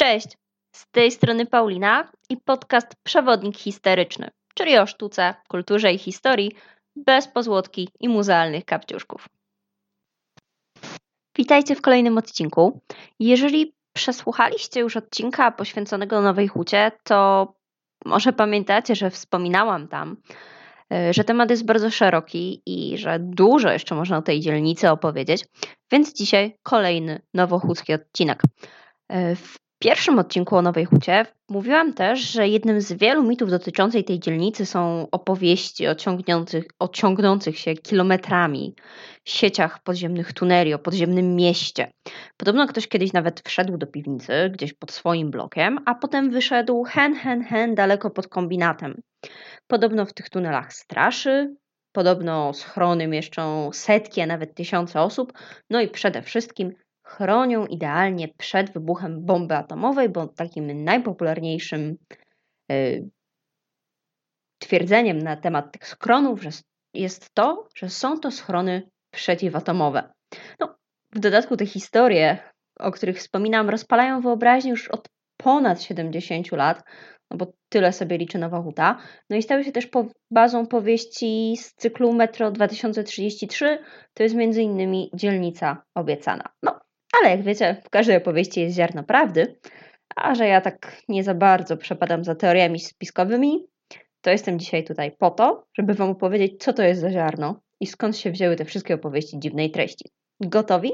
Cześć, z tej strony Paulina i podcast Przewodnik Historyczny, czyli o sztuce, kulturze i historii bez pozłotki i muzealnych kapciuszków. Witajcie w kolejnym odcinku. Jeżeli przesłuchaliście już odcinka poświęconego Nowej Hucie, to może pamiętacie, że wspominałam tam, e, że temat jest bardzo szeroki i że dużo jeszcze można o tej dzielnicy opowiedzieć, więc dzisiaj kolejny nowochódzki odcinek. E, w pierwszym odcinku o Nowej Hucie mówiłam też, że jednym z wielu mitów dotyczących tej dzielnicy są opowieści o ciągnących, o ciągnących się kilometrami sieciach podziemnych tuneli, o podziemnym mieście. Podobno ktoś kiedyś nawet wszedł do piwnicy gdzieś pod swoim blokiem, a potem wyszedł hen, hen, hen daleko pod kombinatem. Podobno w tych tunelach straszy, podobno schrony mieszczą setki, a nawet tysiące osób, no i przede wszystkim chronią idealnie przed wybuchem bomby atomowej, bo takim najpopularniejszym y, twierdzeniem na temat tych schronów jest to, że są to schrony przeciwatomowe. No, w dodatku te historie, o których wspominam, rozpalają wyobraźnię już od ponad 70 lat, no bo tyle sobie liczy Nowa Huta. No i stały się też po bazą powieści z cyklu Metro 2033, to jest między innymi Dzielnica Obiecana. No, ale jak wiecie, w każdej opowieści jest ziarno prawdy, a że ja tak nie za bardzo przepadam za teoriami spiskowymi, to jestem dzisiaj tutaj po to, żeby Wam opowiedzieć, co to jest za ziarno i skąd się wzięły te wszystkie opowieści dziwnej treści. Gotowi?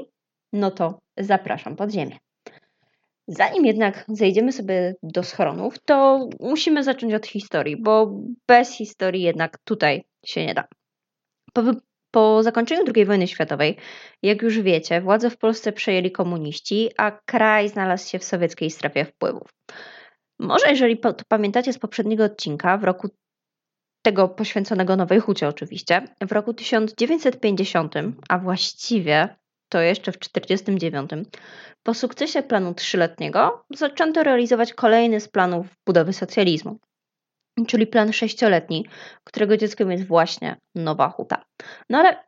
No to zapraszam pod ziemię. Zanim jednak zejdziemy sobie do schronów, to musimy zacząć od historii, bo bez historii jednak tutaj się nie da. Po, zakończeniu II wojny światowej, jak już wiecie, władzę w Polsce przejęli komuniści, a kraj znalazł się w sowieckiej strefie wpływów. Może jeżeli to pamiętacie z poprzedniego odcinka, w roku tego poświęconego Nowej Hucie oczywiście, w roku 1950, a właściwie to jeszcze w 1949, po sukcesie planu trzyletniego zaczęto realizować kolejny z planów budowy socjalizmu czyli plan sześcioletni, którego dzieckiem jest właśnie Nowa Huta. No ale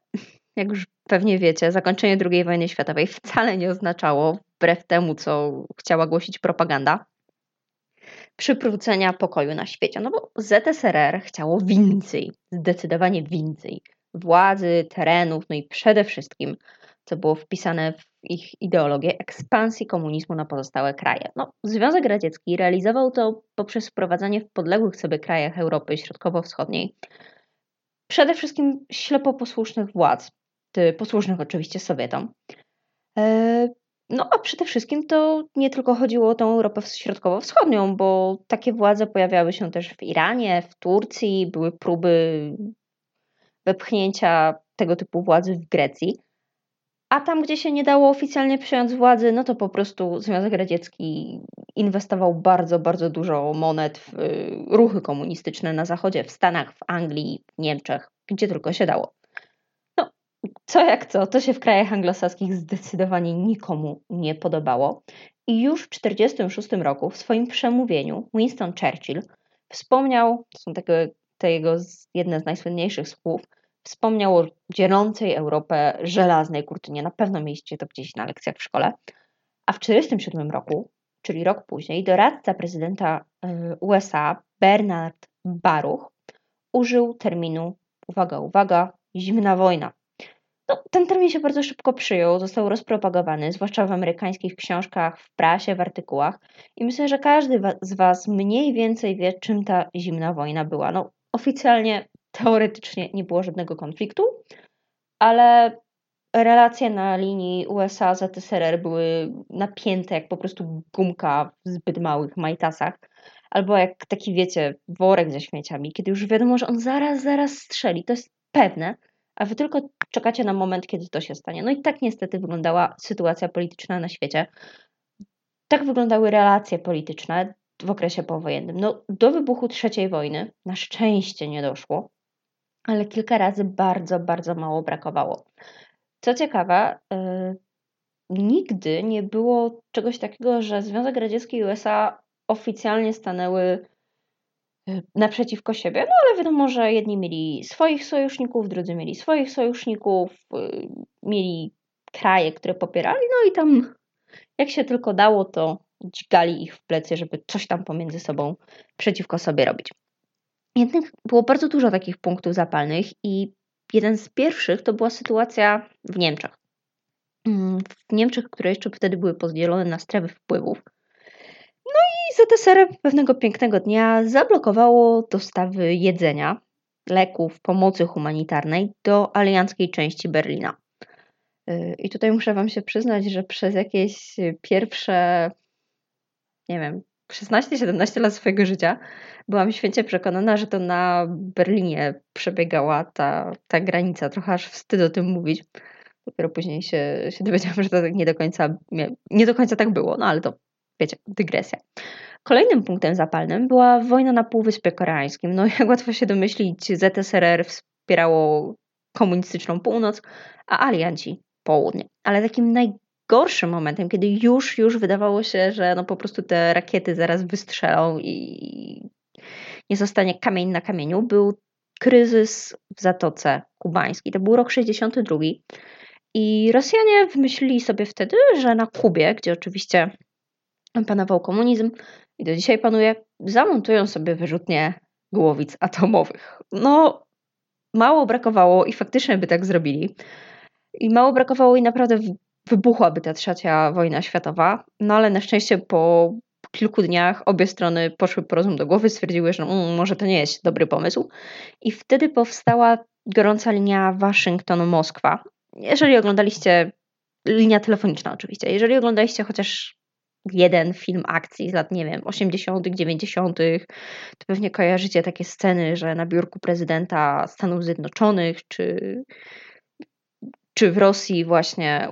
jak już pewnie wiecie, zakończenie II wojny światowej wcale nie oznaczało, wbrew temu, co chciała głosić propaganda, przywrócenia pokoju na świecie. No bo ZSRR chciało więcej, zdecydowanie więcej władzy, terenów, no i przede wszystkim co było wpisane w ich ideologię ekspansji komunizmu na pozostałe kraje. No, Związek Radziecki realizował to poprzez wprowadzanie w podległych sobie krajach Europy Środkowo-Wschodniej przede wszystkim ślepo posłusznych władz, posłusznych oczywiście Sowietom. E, no a przede wszystkim to nie tylko chodziło o tą Europę Środkowo-Wschodnią, bo takie władze pojawiały się też w Iranie, w Turcji, były próby wepchnięcia tego typu władzy w Grecji. A tam, gdzie się nie dało oficjalnie przejąć władzy, no to po prostu Związek Radziecki inwestował bardzo, bardzo dużo monet w y, ruchy komunistyczne na Zachodzie, w Stanach, w Anglii, w Niemczech, gdzie tylko się dało. No, co jak co, to się w krajach anglosaskich zdecydowanie nikomu nie podobało. I już w 1946 roku w swoim przemówieniu Winston Churchill wspomniał, to są takie, te jego jedne z najsłynniejszych słów, Wspomniał o dzielącej Europę żelaznej kurtynie. Na pewno mieliście to gdzieś na lekcjach w szkole. A w 1947 roku, czyli rok później, doradca prezydenta y, USA Bernard Baruch użył terminu, uwaga, uwaga, zimna wojna. No, ten termin się bardzo szybko przyjął, został rozpropagowany, zwłaszcza w amerykańskich książkach, w prasie, w artykułach. I myślę, że każdy z Was mniej więcej wie, czym ta zimna wojna była. No, oficjalnie teoretycznie nie było żadnego konfliktu, ale relacje na linii USA-ZSRR były napięte jak po prostu gumka w zbyt małych majtasach. Albo jak taki, wiecie, worek ze śmieciami, kiedy już wiadomo, że on zaraz, zaraz strzeli. To jest pewne, a wy tylko czekacie na moment, kiedy to się stanie. No i tak niestety wyglądała sytuacja polityczna na świecie. Tak wyglądały relacje polityczne w okresie powojennym. No, do wybuchu III wojny na szczęście nie doszło ale kilka razy bardzo, bardzo mało brakowało. Co ciekawe, yy, nigdy nie było czegoś takiego, że Związek Radziecki i USA oficjalnie stanęły y, naprzeciwko siebie, no ale wiadomo, że jedni mieli swoich sojuszników, drudzy mieli swoich sojuszników, yy, mieli kraje, które popierali, no i tam jak się tylko dało, to dźgali ich w plecy, żeby coś tam pomiędzy sobą przeciwko sobie robić. Jednak było bardzo dużo takich punktów zapalnych i jeden z pierwszych to była sytuacja w Niemczech. Mm, w Niemczech, które jeszcze wtedy były podzielone na strefy wpływów. No i ZSR pewnego pięknego dnia zablokowało dostawy jedzenia, leków, pomocy humanitarnej do alianckiej części Berlina. Y, I tutaj muszę Wam się przyznać, że przez jakieś pierwsze, nie wiem, 16-17 lat swojego życia byłam święcie przekonana, że to na Berlinie przebiegała ta, ta granica. Trochę aż wstyd o tym mówić. Dopiero później się, się dowiedziałam, że to nie do końca nie do końca tak było, no ale to wiecie, dygresja. Kolejnym punktem zapalnym była wojna na Półwyspie Koreańskim. No jak łatwo się domyślić, ZSRR wspierało komunistyczną północ, a alianci południe. Ale takim najgorszym momentem, kiedy już, już wydawało się, że no po prostu te rakiety zaraz wystrzelą i nie zostanie kamień na kamieniu, był kryzys w Zatoce Kubańskiej. To był rok 62 i Rosjanie wymyślili sobie wtedy, że na Kubie, gdzie oczywiście panował komunizm i do dzisiaj panuje, zamontują sobie wyrzutnie głowic atomowych. No, mało brakowało i faktycznie by tak zrobili. I mało brakowało i naprawdę wybuchłaby ta trzecia wojna światowa. No ale na szczęście po kilku dniach obie strony poszły po rozum do głowy, stwierdziły, że mm, może to nie jest dobry pomysł. I wtedy powstała gorąca linia Waszyngton-Moskwa. Jeżeli oglądaliście, linia telefoniczna oczywiście, jeżeli oglądaliście chociaż jeden film akcji z lat, nie wiem, 80., 90., to pewnie kojarzycie takie sceny, że na biurku prezydenta Stanów Zjednoczonych czy, czy w Rosji właśnie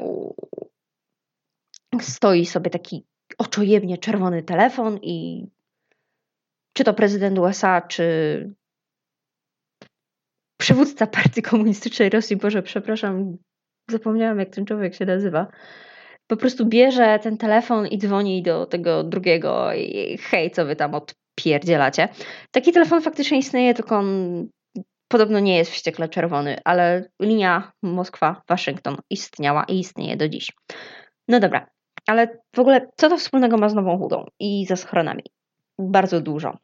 stoi sobie taki oczojebnie czerwony telefon i czy to prezydent USA, czy przywódca partii komunistycznej Rosji, Boże, przepraszam, zapomniałam jak ten człowiek się nazywa, po prostu bierze ten telefon i dzwoni do tego drugiego i hej, co wy tam odpierdzielacie. Taki telefon faktycznie istnieje, tylko on podobno nie jest wściekle czerwony, ale linia Moskwa-Waszyngton istniała i istnieje do dziś. No dobra, ale w ogóle co to wspólnego ma z Nową Hudą i ze schronami? Bardzo dużo.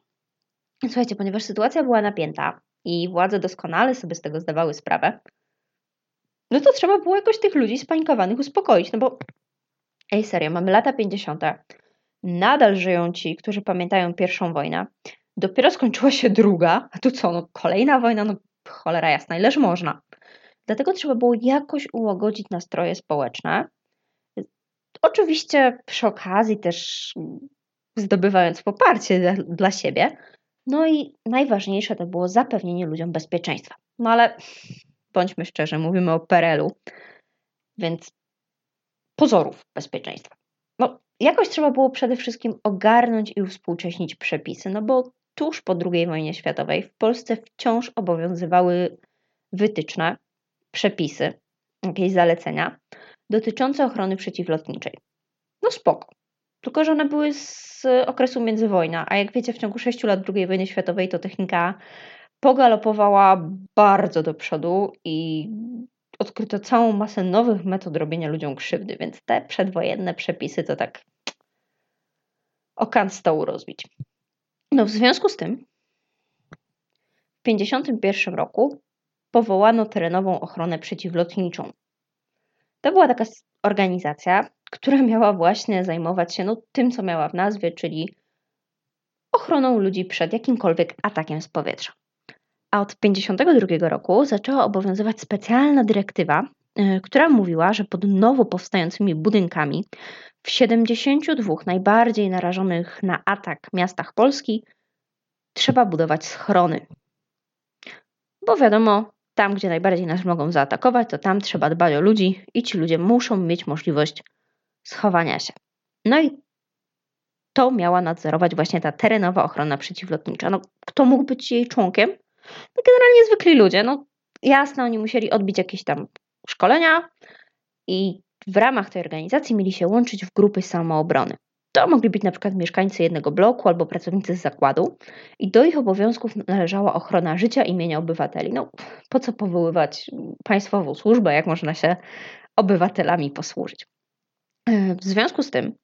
Słuchajcie, ponieważ sytuacja była napięta i władze doskonale sobie z tego zdawały sprawę, no to trzeba było jakoś tych ludzi spanikowanych uspokoić, no bo ej serio, mamy lata 50. Nadal żyją ci, którzy pamiętają pierwszą wojnę. Dopiero skończyła się druga, a tu co, no kolejna wojna, no cholera jasna, ileż można. Dlatego trzeba było jakoś ułagodzić nastroje społeczne. Oczywiście przy okazji też zdobywając poparcie dla, siebie. No i najważniejsze to było zapewnienie ludziom bezpieczeństwa. No ale bądźmy szczerzy, mówimy o PRL-u, więc pozorów bezpieczeństwa. No, jakoś trzeba było przede wszystkim ogarnąć i uwspółcześnić przepisy, no bo tuż po II wojnie światowej w Polsce wciąż obowiązywały wytyczne, przepisy, jakieś zalecenia dotyczące ochrony przeciwlotniczej. No spoko. Tylko, że one były z okresu międzywojna, a jak wiecie, w ciągu 6 lat II wojny światowej to technika pogalopowała bardzo do przodu i odkryto całą masę nowych metod robienia ludziom krzywdy, więc te przedwojenne przepisy to tak o kant stołu rozbić. No w związku z tym w 1951 roku powołano terenową ochronę przeciwlotniczą. To była taka organizacja, która miała właśnie zajmować się no, tym, co miała w nazwie, czyli ochroną ludzi przed jakimkolwiek atakiem z powietrza. A od 1952 roku zaczęła obowiązywać specjalna dyrektywa, która mówiła, że pod nowo powstającymi budynkami w 72 najbardziej narażonych na atak miastach Polski trzeba budować schrony. Bo wiadomo, tam gdzie najbardziej nas mogą zaatakować, to tam trzeba dbać o ludzi i ci ludzie muszą mieć możliwość schowania się. No i to miała nadzorować właśnie ta terenowa ochrona przeciwlotnicza. No, kto mógł być jej członkiem? No, generalnie zwykli ludzie. No, jasne, oni musieli odbić jakieś tam szkolenia i w ramach tej organizacji mieli się łączyć w grupy samoobrony. To mogli być na przykład mieszkańcy jednego bloku albo pracownicy z zakładu i do ich obowiązków należała ochrona życia i mienia obywateli. No, po co powoływać państwową służbę, jak można się obywatelami posłużyć? W związku z tym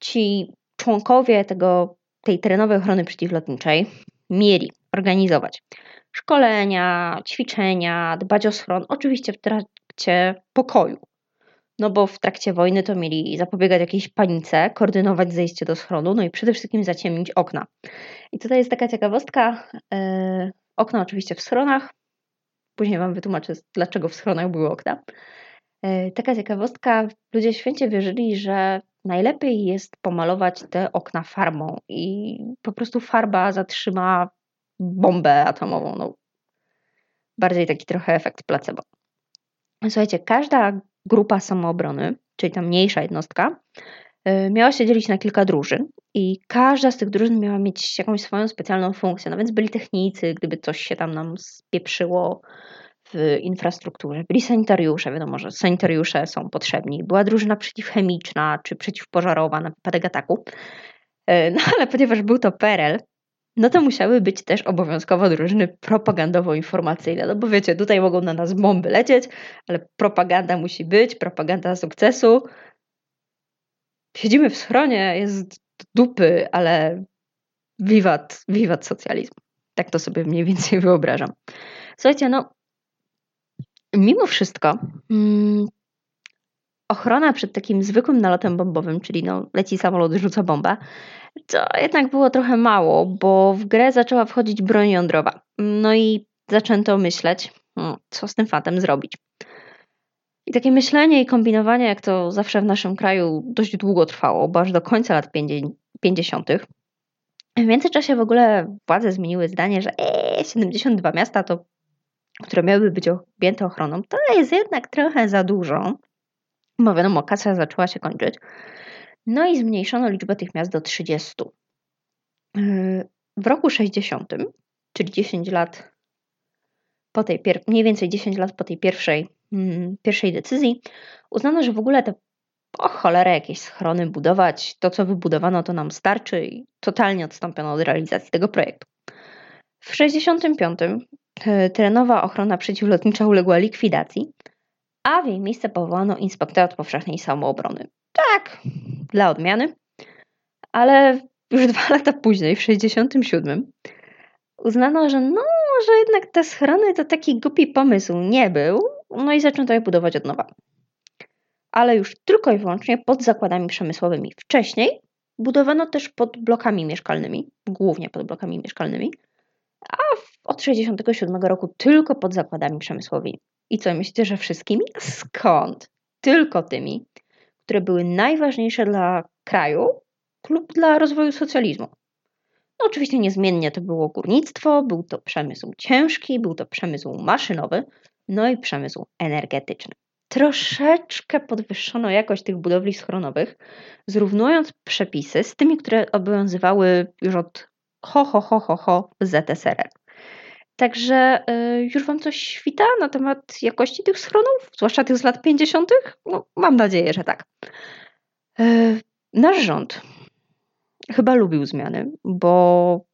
ci członkowie tego, tej terenowej ochrony przeciwlotniczej mieli organizować szkolenia, ćwiczenia, dbać o schron, oczywiście w trakcie pokoju. No bo w trakcie wojny to mieli zapobiegać jakiejś panice, koordynować zejście do schronu, no i przede wszystkim zaciemnić okna. I tutaj jest taka ciekawostka. Yy, okna oczywiście w schronach. Później Wam wytłumaczę, dlaczego w schronach były okna. Yy, taka ciekawostka. Ludzie święcie wierzyli, że najlepiej jest pomalować te okna farbą i po prostu farba zatrzyma bombę atomową. No, bardziej taki trochę efekt placebo. Słuchajcie, każda grupa samoobrony, czyli ta mniejsza jednostka, y, miała się dzielić na kilka drużyn i każda z tych drużyn miała mieć jakąś swoją specjalną funkcję. No więc byli technicy, gdyby coś się tam nam spieprzyło w infrastrukturze. Byli sanitariusze, wiadomo, że sanitariusze są potrzebni. Była drużyna przeciwchemiczna czy przeciwpożarowa na wypadek ataku. Y, no ale ponieważ był to PRL, no to musiały być też obowiązkowo drużyny propagandowo-informacyjne. No bo wiecie, tutaj mogą na nas bomby lecieć, ale propaganda musi być, propaganda sukcesu. Siedzimy w schronie, jest dupy, ale wiwat, wiwat socjalizm. Tak to sobie mniej więcej wyobrażam. Słuchajcie, no mimo wszystko mm, ochrona przed takim zwykłym nalotem bombowym, czyli no, leci samolot, rzuca bomba, to jednak było trochę mało, bo w grę zaczęła wchodzić broń jądrowa. No i zaczęto myśleć, hmm, co z tym fantem zrobić. I takie myślenie i kombinowanie, jak to zawsze w naszym kraju, dość długo trwało, bo aż do końca lat 50. W międzyczasie w ogóle władze zmieniły zdanie, że ee, 72 miasta, to, które miałyby być objęte ochroną, to jest jednak trochę za dużo, bo wiadomo, kasa zaczęła się kończyć. No i zmniejszono liczbę tych miast do 30. Yy, w roku 60, czyli 10 lat po tej, mniej więcej 10 lat po tej pierwszej, mm, pierwszej decyzji, uznano, że w ogóle te o cholerę jakieś schrony budować, to co wybudowano to nam starczy i totalnie odstąpiono od realizacji tego projektu. W 65 yy, terenowa ochrona przeciwlotnicza uległa likwidacji, a w jej miejsce powołano Inspektorat Powszechnej Samoobrony. Tak, dla odmiany, ale już dwa lata później, w 67, uznano, że no, że jednak te schrony to taki głupi pomysł nie był, no i zaczęto je budować od nowa. Ale już tylko i wyłącznie pod zakładami przemysłowymi. Wcześniej budowano też pod blokami mieszkalnymi, głównie pod blokami mieszkalnymi, a od 67 roku tylko pod zakładami przemysłowymi. I co, myślicie, że wszystkimi? Skąd? Tylko tymi, które były najważniejsze dla kraju lub dla rozwoju socjalizmu. No oczywiście niezmiennie to było górnictwo, był to przemysł ciężki, był to przemysł maszynowy, no i przemysł energetyczny. Troszeczkę podwyższono jakość tych budowli schronowych, zrównując przepisy z tymi, które obowiązywały już od ho, ho, ho, ho, ho ZSRR. Także y, już Wam coś świta na temat jakości tych schronów, zwłaszcza tych z lat 50. No, mam nadzieję, że tak. Y, nasz rząd chyba lubił zmiany, bo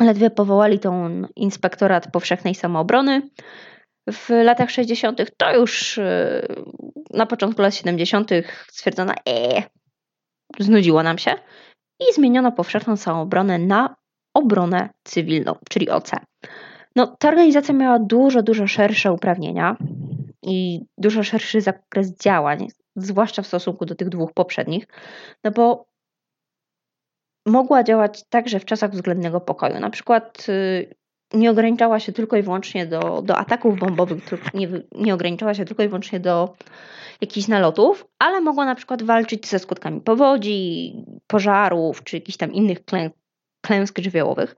ledwie powołali tą inspektorat powszechnej samoobrony. W latach 60. to już y, na początku lat 70. stwierdzono, e, znudziło nam się i zmieniono powszechną samoobronę na obronę cywilną, czyli OC. No, ta organizacja miała dużo, dużo szersze uprawnienia i dużo szerszy zakres działań, zwłaszcza w stosunku do tych dwóch poprzednich, no bo mogła działać także w czasach względnego pokoju. Na przykład y, nie ograniczała się tylko i wyłącznie do, do ataków bombowych, nie, nie ograniczała się tylko i wyłącznie do jakichś nalotów, ale mogła na przykład walczyć ze skutkami powodzi, pożarów czy jakichś tam innych klę, klęsk żywiołowych.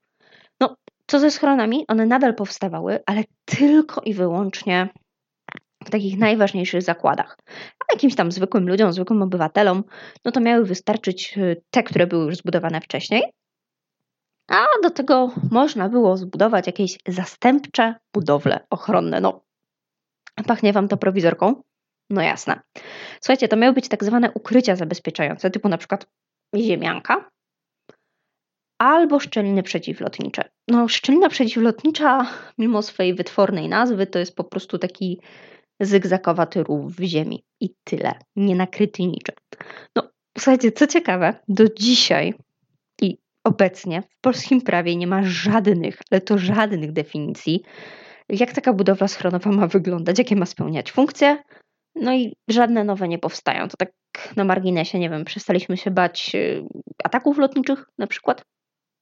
Co ze schronami? One nadal powstawały, ale tylko i wyłącznie w takich najważniejszych zakładach. A jakimś tam zwykłym ludziom, zwykłym obywatelom, no to miały wystarczyć y, te, które były już zbudowane wcześniej. A do tego można było zbudować jakieś zastępcze budowle ochronne. No, pachnie wam to prowizorką? No jasne. Słuchajcie, to miały być tak zwane ukrycia zabezpieczające, typu na przykład ziemianka, albo szczeliny przeciwlotnicze. No, szczelina przeciwlotnicza, mimo swojej wytwornej nazwy, to jest po prostu taki zygzakowaty rów w ziemi i tyle, nie nakryty niczym. No, słuchajcie, co ciekawe, do dzisiaj i obecnie w polskim prawie nie ma żadnych, ale to żadnych definicji, jak taka budowla schronowa ma wyglądać, jakie ma spełniać funkcje, no i żadne nowe nie powstają. To tak na marginesie, nie wiem, przestaliśmy się bać y, ataków lotniczych na przykład?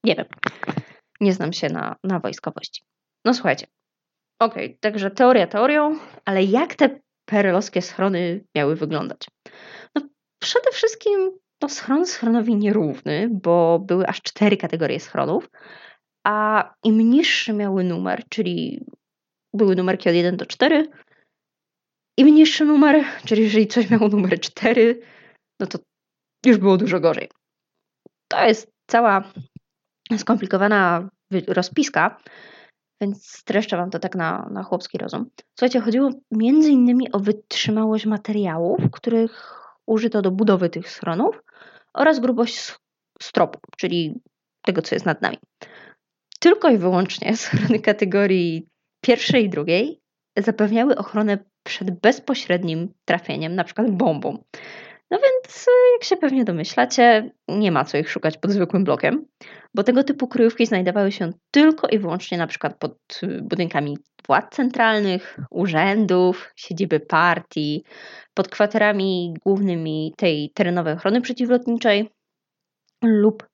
Nie wiem. Nie znam się na, na wojskowości. No słuchajcie. Okej, okay, także teoria teorią, ale jak te perelowskie schrony miały wyglądać? No przede wszystkim no, schron schronowi nierówny, bo były aż cztery kategorie schronów, a im niższy miały numer, czyli były numerki od 1 do 4, im niższy numer, czyli jeżeli coś miało numer 4, no to już było dużo gorzej. To jest cała skomplikowana rozpiska, więc streszczę Wam to tak na, na chłopski rozum. Słuchajcie, chodziło między innymi o wytrzymałość materiałów, których użyto do budowy tych schronów oraz grubość stropu, czyli tego, co jest nad nami. Tylko i wyłącznie schrony kategorii pierwszej i drugiej zapewniały ochronę przed bezpośrednim trafieniem, na przykład bombą. No więc, jak się pewnie domyślacie, nie ma co ich szukać pod zwykłym blokiem, bo tego typu kryjówki znajdowały się tylko i wyłącznie na przykład pod budynkami władz centralnych, urzędów, siedziby partii, pod kwaterami głównymi tej terenowej ochrony przeciwlotniczej lub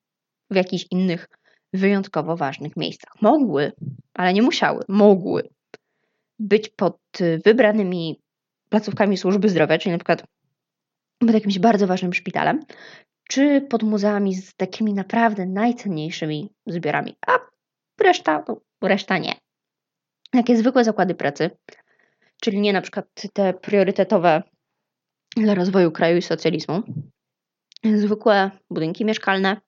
w jakichś innych wyjątkowo ważnych miejscach. Mogły, ale nie musiały, mogły być pod wybranymi placówkami służby zdrowia, czyli na przykład pod jakimś bardzo ważnym szpitalem, czy pod muzeami z takimi naprawdę najcenniejszymi zbiorami, a reszta, no, reszta nie. Takie zwykłe zakłady pracy, czyli nie na przykład te priorytetowe dla rozwoju kraju i socjalizmu, zwykłe budynki mieszkalne,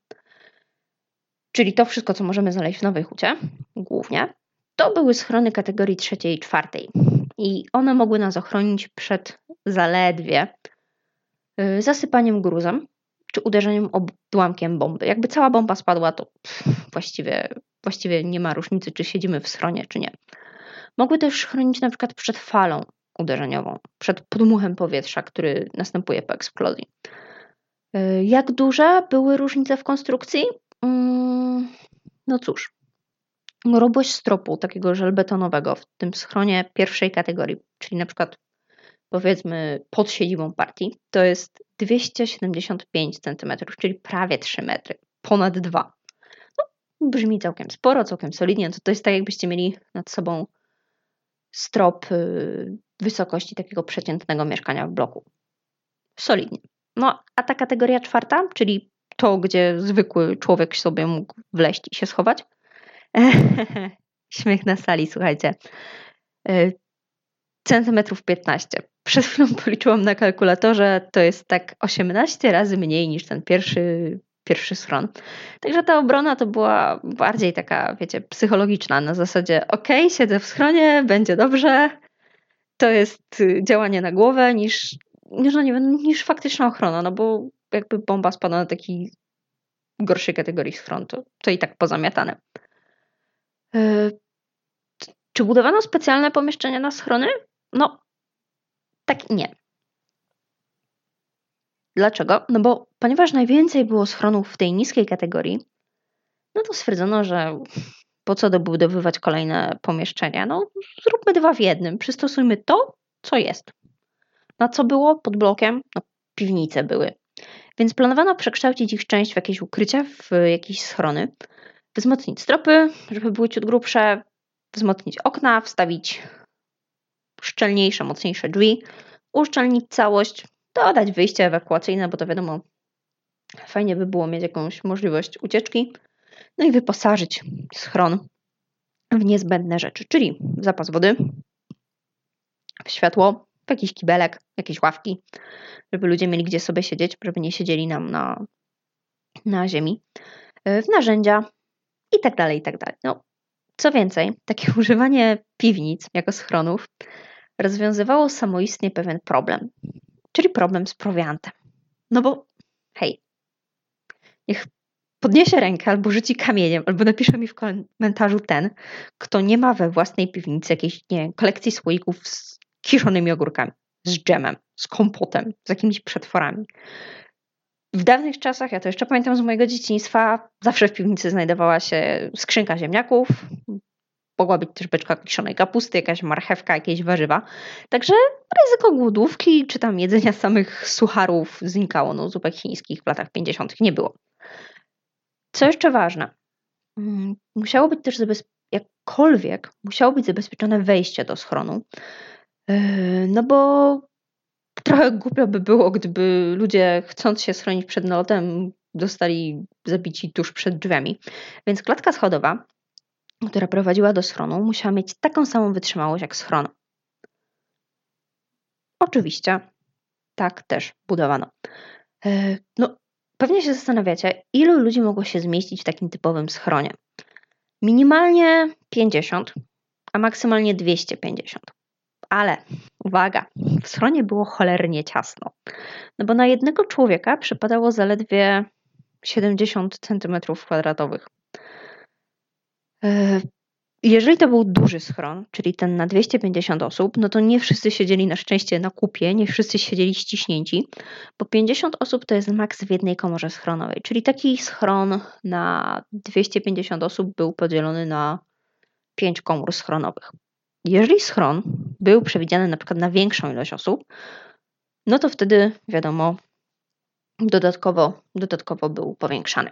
czyli to wszystko, co możemy znaleźć w Nowej Hucie, głównie, to były schrony kategorii trzeciej i czwartej. I one mogły nas ochronić przed zaledwie zasypaniem gruzem czy uderzeniem odłamkiem bomby. Jakby cała bomba spadła, to właściwie, właściwie nie ma różnicy, czy siedzimy w schronie, czy nie. Mogły też chronić na przykład przed falą uderzeniową, przed podmuchem powietrza, który następuje po eksplozji. Y, jak duże były różnice w konstrukcji? Mm, no cóż, grubość stropu takiego żelbetonowego w tym schronie pierwszej kategorii, czyli na przykład powiedzmy pod siedzibą partii, to jest 275 cm, czyli prawie 3 metry, ponad 2. No, brzmi całkiem sporo, całkiem solidnie. To, to jest tak, jakbyście mieli nad sobą strop y, wysokości takiego przeciętnego mieszkania w bloku. Solidnie. No, a ta kategoria czwarta, czyli to, gdzie zwykły człowiek sobie mógł wleść i się schować, Śmiech na sali, słuchajcie. Centymetrów 15. Przed chwilą policzyłam na kalkulatorze, to jest tak 18 razy mniej niż ten pierwszy, pierwszy schron. Także ta obrona to była bardziej taka, wiecie, psychologiczna, na zasadzie ok, siedzę w schronie, będzie dobrze. To jest działanie na głowę niż, niż, no nie wiem, niż faktyczna ochrona, no bo jakby bomba spadła na taki gorszej kategorii schron, to, to i tak pozamiatane. E, czy budowano specjalne pomieszczenia na schrony? No, tak i nie. Dlaczego? No bo ponieważ najwięcej było schronów w tej niskiej kategorii, no to stwierdzono, że po co dobudowywać kolejne pomieszczenia? No, zróbmy dwa w jednym. Przystosujmy to, co jest. Na co było pod blokiem? No, piwnice były. Więc planowano przekształcić ich część w jakieś ukrycia, w jakieś schrony wzmocnić stropy, żeby były ciut grubsze, wzmocnić okna, wstawić szczelniejsze, mocniejsze drzwi, uszczelnić całość, dodać wyjście ewakuacyjne, bo to wiadomo, fajnie by było mieć jakąś możliwość ucieczki, no i wyposażyć schron w niezbędne rzeczy, czyli w zapas wody, w światło, w jakiś kibelek, jakieś ławki, żeby ludzie mieli gdzie sobie siedzieć, żeby nie siedzieli nam na, na ziemi, w narzędzia, i tak dalej, i tak dalej. No, co więcej, takie używanie piwnic jako schronów rozwiązywało samoistnie pewien problem, czyli problem z prowiantem. No bo hej, niech podniesie rękę albo rzuci kamieniem, albo napisze mi w komentarzu ten, kto nie ma we własnej piwnicy jakiejś, nie kolekcji słoików z kiszonymi ogórkami, z dżemem, z kompotem, z jakimiś przetworami. w dawnych czasach, ja to jeszcze pamiętam z mojego dzieciństwa, zawsze w piwnicy znajdowała się skrzynka ziemniaków, mogła być też beczka kiszonej kapusty, jakaś marchewka, jakieś warzywa. Także ryzyko głodówki czy tam jedzenia samych sucharów znikało. No, zupek chińskich w latach 50. nie było. Co jeszcze ważne, mm, musiało być też jakkolwiek, musiało być zabezpieczone wejście do schronu. Yy, no bo trochę głupio by było, gdyby ludzie chcąc się schronić przed nalotem zostali zabici tuż przed drzwiami. Więc klatka schodowa która prowadziła do schronu, musiała mieć taką samą wytrzymałość jak schron. Oczywiście, tak też budowano. E, no, pewnie się zastanawiacie, ilu ludzi mogło się zmieścić w takim typowym schronie. Minimalnie 50, a maksymalnie 250. Ale uwaga, w schronie było cholernie ciasno. No bo na jednego człowieka przypadało zaledwie 70 cm kwadratowych. E, jeżeli to był duży schron, czyli ten na 250 osób, no to nie wszyscy siedzieli na szczęście na kupie, nie wszyscy siedzieli ściśnięci, bo 50 osób to jest maks w jednej komorze schronowej, czyli taki schron na 250 osób był podzielony na 5 komór schronowych. Jeżeli schron był przewidziany na przykład na większą ilość osób, no to wtedy wiadomo, dodatkowo, dodatkowo był powiększany.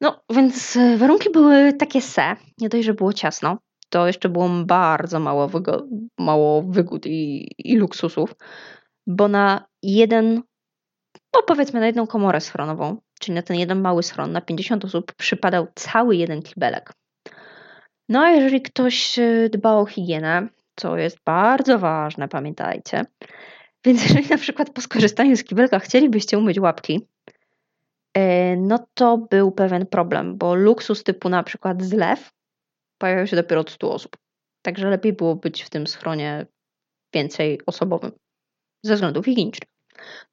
No, więc e, warunki były takie se. Nie dość, że było ciasno, to jeszcze było bardzo mało, wygo- mało wygód i, i luksusów, bo na jeden, no powiedzmy na jedną komorę schronową, czyli na ten jeden mały schron, na 50 osób przypadał cały jeden kibelek. No a jeżeli ktoś e, dba o higienę, co jest bardzo ważne, pamiętajcie, więc jeżeli na przykład po skorzystaniu z kibelka chcielibyście umyć łapki, no to był pewien problem, bo luksus typu na przykład zlew pojawiał się dopiero od 100 osób. Także lepiej było być w tym schronie więcej osobowym ze względów higienicznych.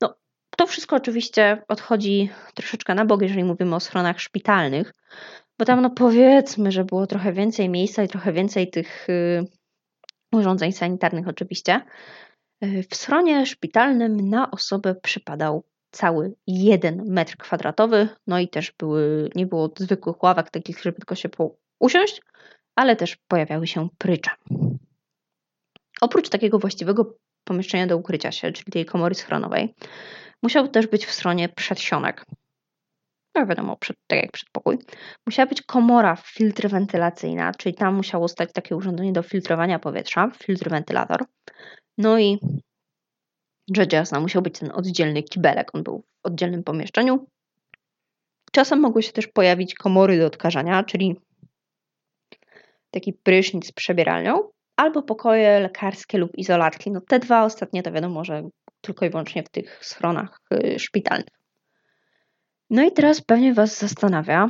No, to wszystko oczywiście odchodzi troszeczkę na bok, jeżeli mówimy o schronach szpitalnych, bo tam no powiedzmy, że było trochę więcej miejsca i trochę więcej tych y, urządzeń sanitarnych oczywiście. Y, w schronie szpitalnym na osobę przypadał cały jeden metr kwadratowy, no i też były, nie było zwykłych ławek takich, żeby tylko się usiąść, ale też pojawiały się prycze. Oprócz takiego właściwego pomieszczenia do ukrycia się, czyli tej komory schronowej, musiał też być w stronie przedsionek. No wiadomo, przed, tak jak przedpokój. Musiała być komora filtr wentylacyjna, czyli tam musiało stać takie urządzenie do filtrowania powietrza, filtr wentylator. No i rzecz jasna, musiał być ten oddzielny kibelek, on był w oddzielnym pomieszczeniu. Czasem mogły się też pojawić komory do odkażania, czyli taki prysznic z przebieralnią, albo pokoje lekarskie lub izolatki. No te dwa ostatnie to wiadomo, że tylko i wyłącznie w tych schronach y, szpitalnych. No i teraz pewnie Was zastanawia,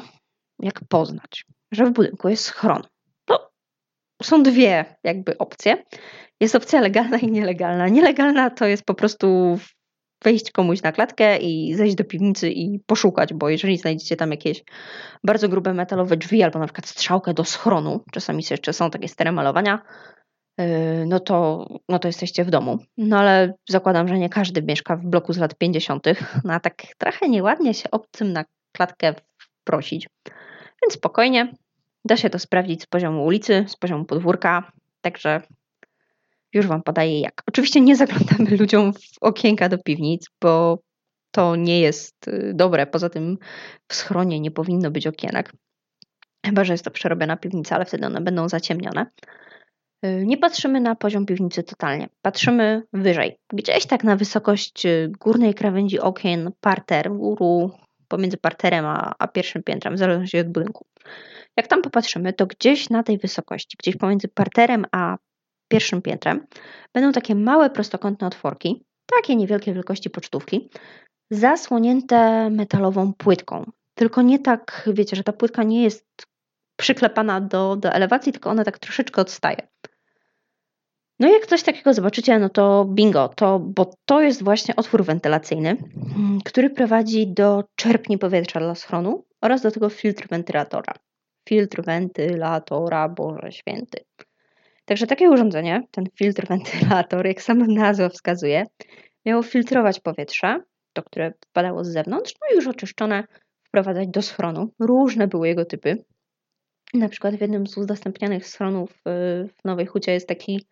jak poznać, że w budynku jest schron. Są dwie jakby opcje. Jest opcja legalna i nielegalna. Nielegalna to jest po prostu wejść komuś na klatkę i zejść do piwnicy i poszukać, bo jeżeli znajdziecie tam jakieś bardzo grube metalowe drzwi albo na przykład strzałkę do schronu, czasami jeszcze są takie stare malowania, yy, no to, no to jesteście w domu. No ale zakładam, że nie każdy mieszka w bloku z lat 50., no a tak trochę nieładnie się obcym na klatkę prosić. Więc spokojnie, da się to sprawdzić z poziomu ulicy, z poziomu podwórka, także już Wam podaję jak. Oczywiście nie zaglądamy ludziom w okienka do piwnic, bo to nie jest y, dobre. Poza tym w schronie nie powinno być okienek. Chyba, że jest to przerobiona piwnica, ale wtedy one będą zaciemnione. Y, nie patrzymy na poziom piwnicy totalnie. Patrzymy wyżej. Gdzieś tak na wysokość y, górnej krawędzi okien, parter, góru, pomiędzy parterem a, a pierwszym piętrem, w zależności od budynku. Jak tam popatrzymy, to gdzieś na tej wysokości, gdzieś pomiędzy parterem a pierwszym piętrem będą takie małe prostokątne otworki, takie niewielkie wielkości pocztówki, zasłonięte metalową płytką. Tylko nie tak, wiecie, że ta płytka nie jest przyklepana do, do elewacji, tylko ona tak troszeczkę odstaje. No i jak coś takiego zobaczycie, no to bingo, to, bo to jest właśnie otwór wentylacyjny, który prowadzi do czerpni powietrza dla schronu oraz do tego filtr wentylatora. Filtr wentylatora, Boże Święty. Także takie urządzenie, ten filtr wentylator, jak sama nazwa wskazuje, miało filtrować powietrze, to, które wpadało z zewnątrz, no i już oczyszczone wprowadzać do schronu. Różne były jego typy. Na przykład w jednym z udostępnianych schronów y, w Nowej Hucie jest taki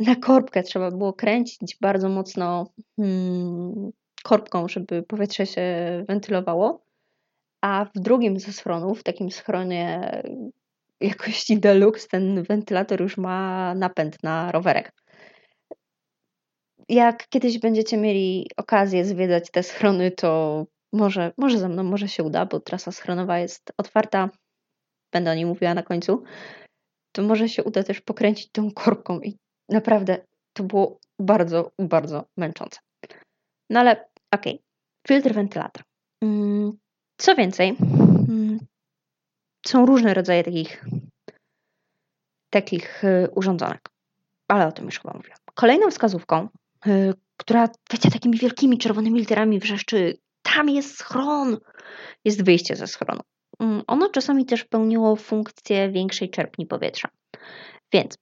na korbkę trzeba było kręcić bardzo mocno hmm, korbką, żeby powietrze się wentylowało. A w drugim ze schronów, w takim schronie jakości deluxe, ten wentylator już ma napęd na rowerek. Jak kiedyś będziecie mieli okazję zwiedzać te schrony, to może, może ze mną, może się uda, bo trasa schronowa jest otwarta. Będę o niej mówiła na końcu. To może się uda też pokręcić tą korbką i naprawdę to było bardzo, bardzo męczące. No ale okej, okay. filtr wentylator. Co więcej, mm, są różne rodzaje takich, takich y, urządzonek, ale o tym już chyba mówiłam. Kolejną wskazówką, y, która, wiecie, takimi wielkimi czerwonymi literami wrzeszczy, tam jest schron, jest wyjście ze schronu. Mm, ono czasami też pełniło funkcję większej czerpni powietrza. Więc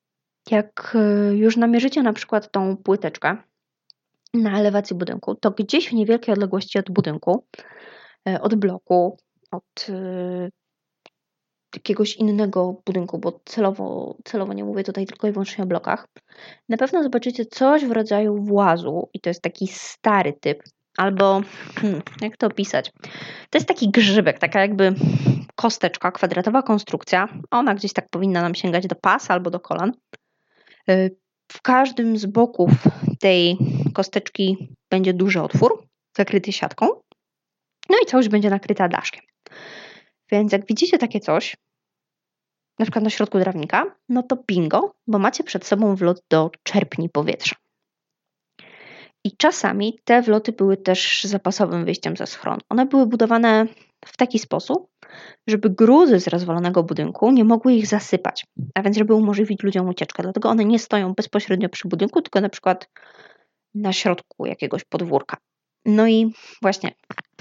jak y, już namierzycie na przykład tą płyteczkę na elewacji budynku, to gdzieś w niewielkiej odległości od budynku, od bloku, od jakiegoś innego budynku, bo celowo, celowo nie mówię tutaj tylko i wyłącznie o blokach, na pewno zobaczycie coś w rodzaju włazu i to jest taki stary typ, albo hmm, jak to opisać? To jest taki grzybek, taka jakby kosteczka, kwadratowa konstrukcja. Ona gdzieś tak powinna nam sięgać do pasa albo do kolan. Y, w każdym z boków tej kosteczki będzie duży otwór, zakryty siatką. No i całość będzie nakryta daszkiem. Więc jak widzicie takie coś, na przykład na środku trawnika, no to bingo, bo macie przed sobą wlot do czerpni powietrza. I czasami te wloty były też zapasowym wyjściem ze schronu. One były budowane w taki sposób, żeby gruzy z rozwalonego budynku nie mogły ich zasypać, a więc żeby umożliwić ludziom ucieczkę. Dlatego one nie stoją bezpośrednio przy budynku, tylko na przykład na środku jakiegoś podwórka. No i właśnie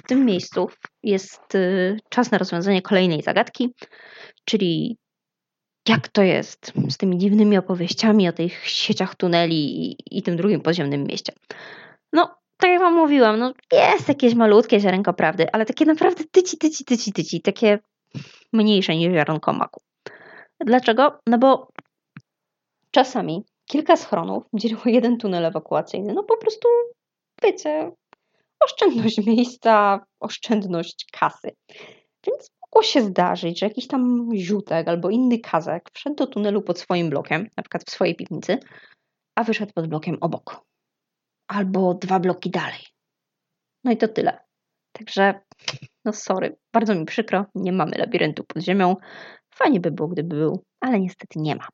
tym miejscu jest y, czas na rozwiązanie kolejnej zagadki, czyli jak to jest z tymi dziwnymi opowieściami o tych sieciach tuneli i, i tym drugim podziemnym mieście. No, tak jak wam mówiłam, no jest jakieś malutkie ziarenko prawdy, ale takie naprawdę tyci, tyci, tyci, tyci, takie mniejsze niż ziarenko maku. Dlaczego? No bo czasami kilka schronów dzieliło jeden tunel ewakuacyjny. No po prostu, wiecie, oszczędność miejsca, oszczędność kasy. Więc mogło się zdarzyć, że jakiś tam ziutek albo inny kazek wszedł do tunelu pod swoim blokiem, na przykład w swojej piwnicy, a wyszedł pod blokiem obok. Albo dwa bloki dalej. No i to tyle. Także, no sorry, bardzo mi przykro, nie mamy labiryntu pod ziemią. Fajnie by było, gdyby był, ale niestety nie ma.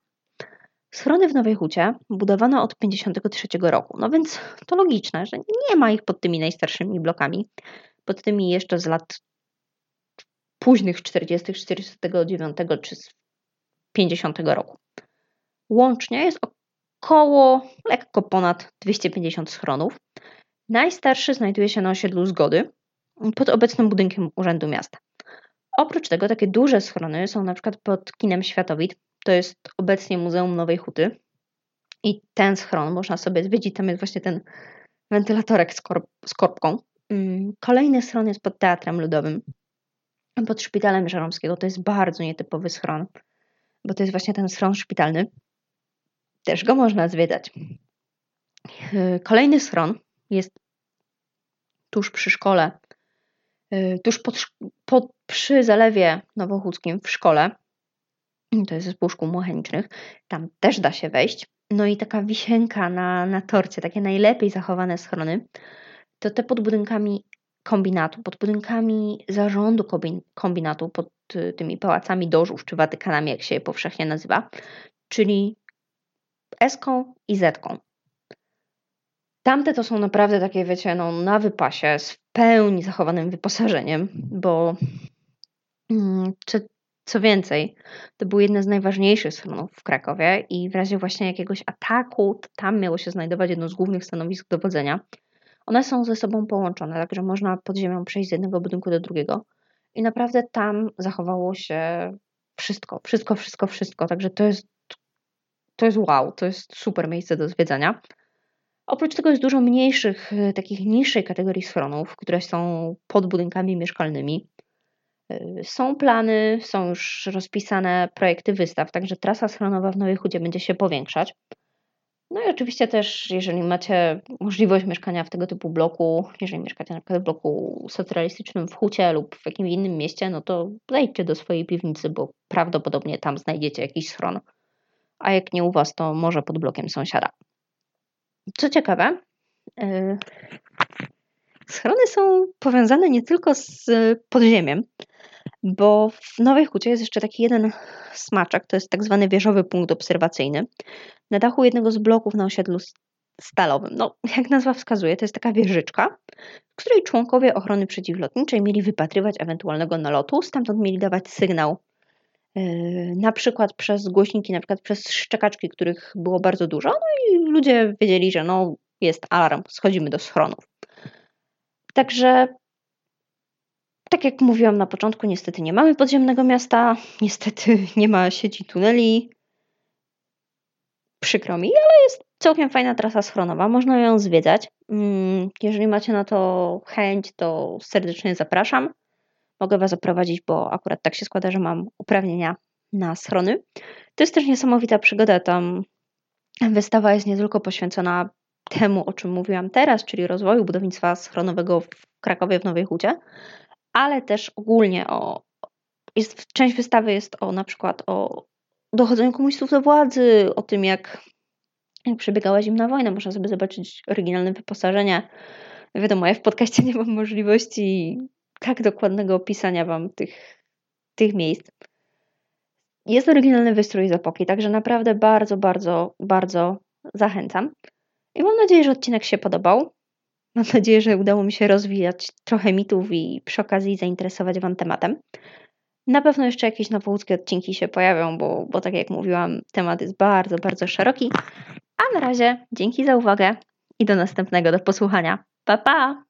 Schrony w Nowej Hucie budowano od 1953 roku, no więc to logiczne, że nie ma ich pod tymi najstarszymi blokami, pod tymi jeszcze z lat późnych 40., 49 czy 50 roku. Łącznie jest około lekko ponad 250 schronów. Najstarszy znajduje się na osiedlu Zgody pod obecnym budynkiem Urzędu Miasta. Oprócz tego takie duże schrony są na przykład pod kinem Światowit, to jest obecnie Muzeum Nowej Huty. I ten schron można sobie zwiedzić, tam jest właśnie ten wentylatorek z, korp z korbką. Mm, kolejny schron jest pod Teatrem Ludowym, pod Szpitalem Żeromskiego. To jest bardzo nietypowy schron, bo to jest właśnie ten schron szpitalny. Też go można zwiedzać. Yy, kolejny schron jest tuż przy szkole, yy, tuż pod, pod, przy zalewie nowochódzkim w szkole to jest zespół szkół mechanicznych, tam też da się wejść. No i taka wisienka na, na torcie, takie najlepiej zachowane schrony, to te pod budynkami kombinatu, pod budynkami zarządu kombinatu, pod y, tymi pałacami dożów, czy Watykanami, jak się je powszechnie nazywa, czyli S-ką i Z-ką. Tamte to są naprawdę takie, wiecie, no, na wypasie, z w pełni zachowanym wyposażeniem, bo mm, czy co więcej, to był jeden z najważniejszych stronów w Krakowie i w razie właśnie jakiegoś ataku, tam miało się znajdować jedno z głównych stanowisk dowodzenia. One są ze sobą połączone, także można pod ziemią przejść z jednego budynku do drugiego i naprawdę tam zachowało się wszystko, wszystko, wszystko, wszystko. Także to jest, to jest wow, to jest super miejsce do zwiedzania. Oprócz tego jest dużo mniejszych, y, takich niższej kategorii schronów, które są pod budynkami mieszkalnymi. Y, są plany, są już rozpisane projekty wystaw, także trasa schronowa w Nowej Hucie będzie się powiększać. No i oczywiście też, jeżeli macie możliwość mieszkania w tego typu bloku, jeżeli mieszkacie na przykład w bloku socjalistycznym w Hucie lub w jakimś innym mieście, no to zejdźcie do swojej piwnicy, bo prawdopodobnie tam znajdziecie jakiś schron. A jak nie u Was, to może pod blokiem sąsiada. Co ciekawe, yy, schrony są powiązane nie tylko z podziemiem, bo w Nowej Hucie jest jeszcze taki jeden smaczek, to jest tak zwany wieżowy punkt obserwacyjny. Na dachu jednego z bloków na osiedlu stalowym. No, jak nazwa wskazuje, to jest taka wieżyczka, w której członkowie ochrony przeciwlotniczej mieli wypatrywać ewentualnego nalotu, stamtąd mieli dawać sygnał yy, na przykład przez głośniki, na przykład przez szczekaczki, których było bardzo dużo, no i ludzie wiedzieli, że no jest alarm, schodzimy do schronów. Także tak jak mówiłam na początku, niestety nie mamy podziemnego miasta, niestety nie ma sieci tuneli. Przykro mi, ale jest całkiem fajna trasa schronowa, można ją zwiedzać. Mm, jeżeli macie na to chęć, to serdecznie zapraszam. Mogę Was zaprowadzić, bo akurat tak się składa, że mam uprawnienia na schrony. To jest też niesamowita przygoda. Tam wystawa jest nie tylko poświęcona temu, o czym mówiłam teraz, czyli rozwoju budownictwa schronowego w Krakowie w Nowej Hucie, ale też ogólnie o. Jest, część wystawy jest o na przykład o dochodzeniu komunistów do władzy, o tym jak, jak przebiegała zimna wojna. Można sobie zobaczyć oryginalne wyposażenie. Wiadomo, ja w podcaście nie mam możliwości tak dokładnego opisania Wam tych, tych miejsc. Jest oryginalny wystrój z epoki, także naprawdę bardzo, bardzo, bardzo zachęcam. I mam nadzieję, że odcinek się podobał. Mam nadzieję, że udało mi się rozwijać trochę mitów i przy okazji zainteresować Wam tematem. Na pewno jeszcze jakieś nowouckie odcinki się pojawią, bo, bo tak jak mówiłam, temat jest bardzo, bardzo szeroki. A na razie dzięki za uwagę i do następnego, do posłuchania. Pa, pa!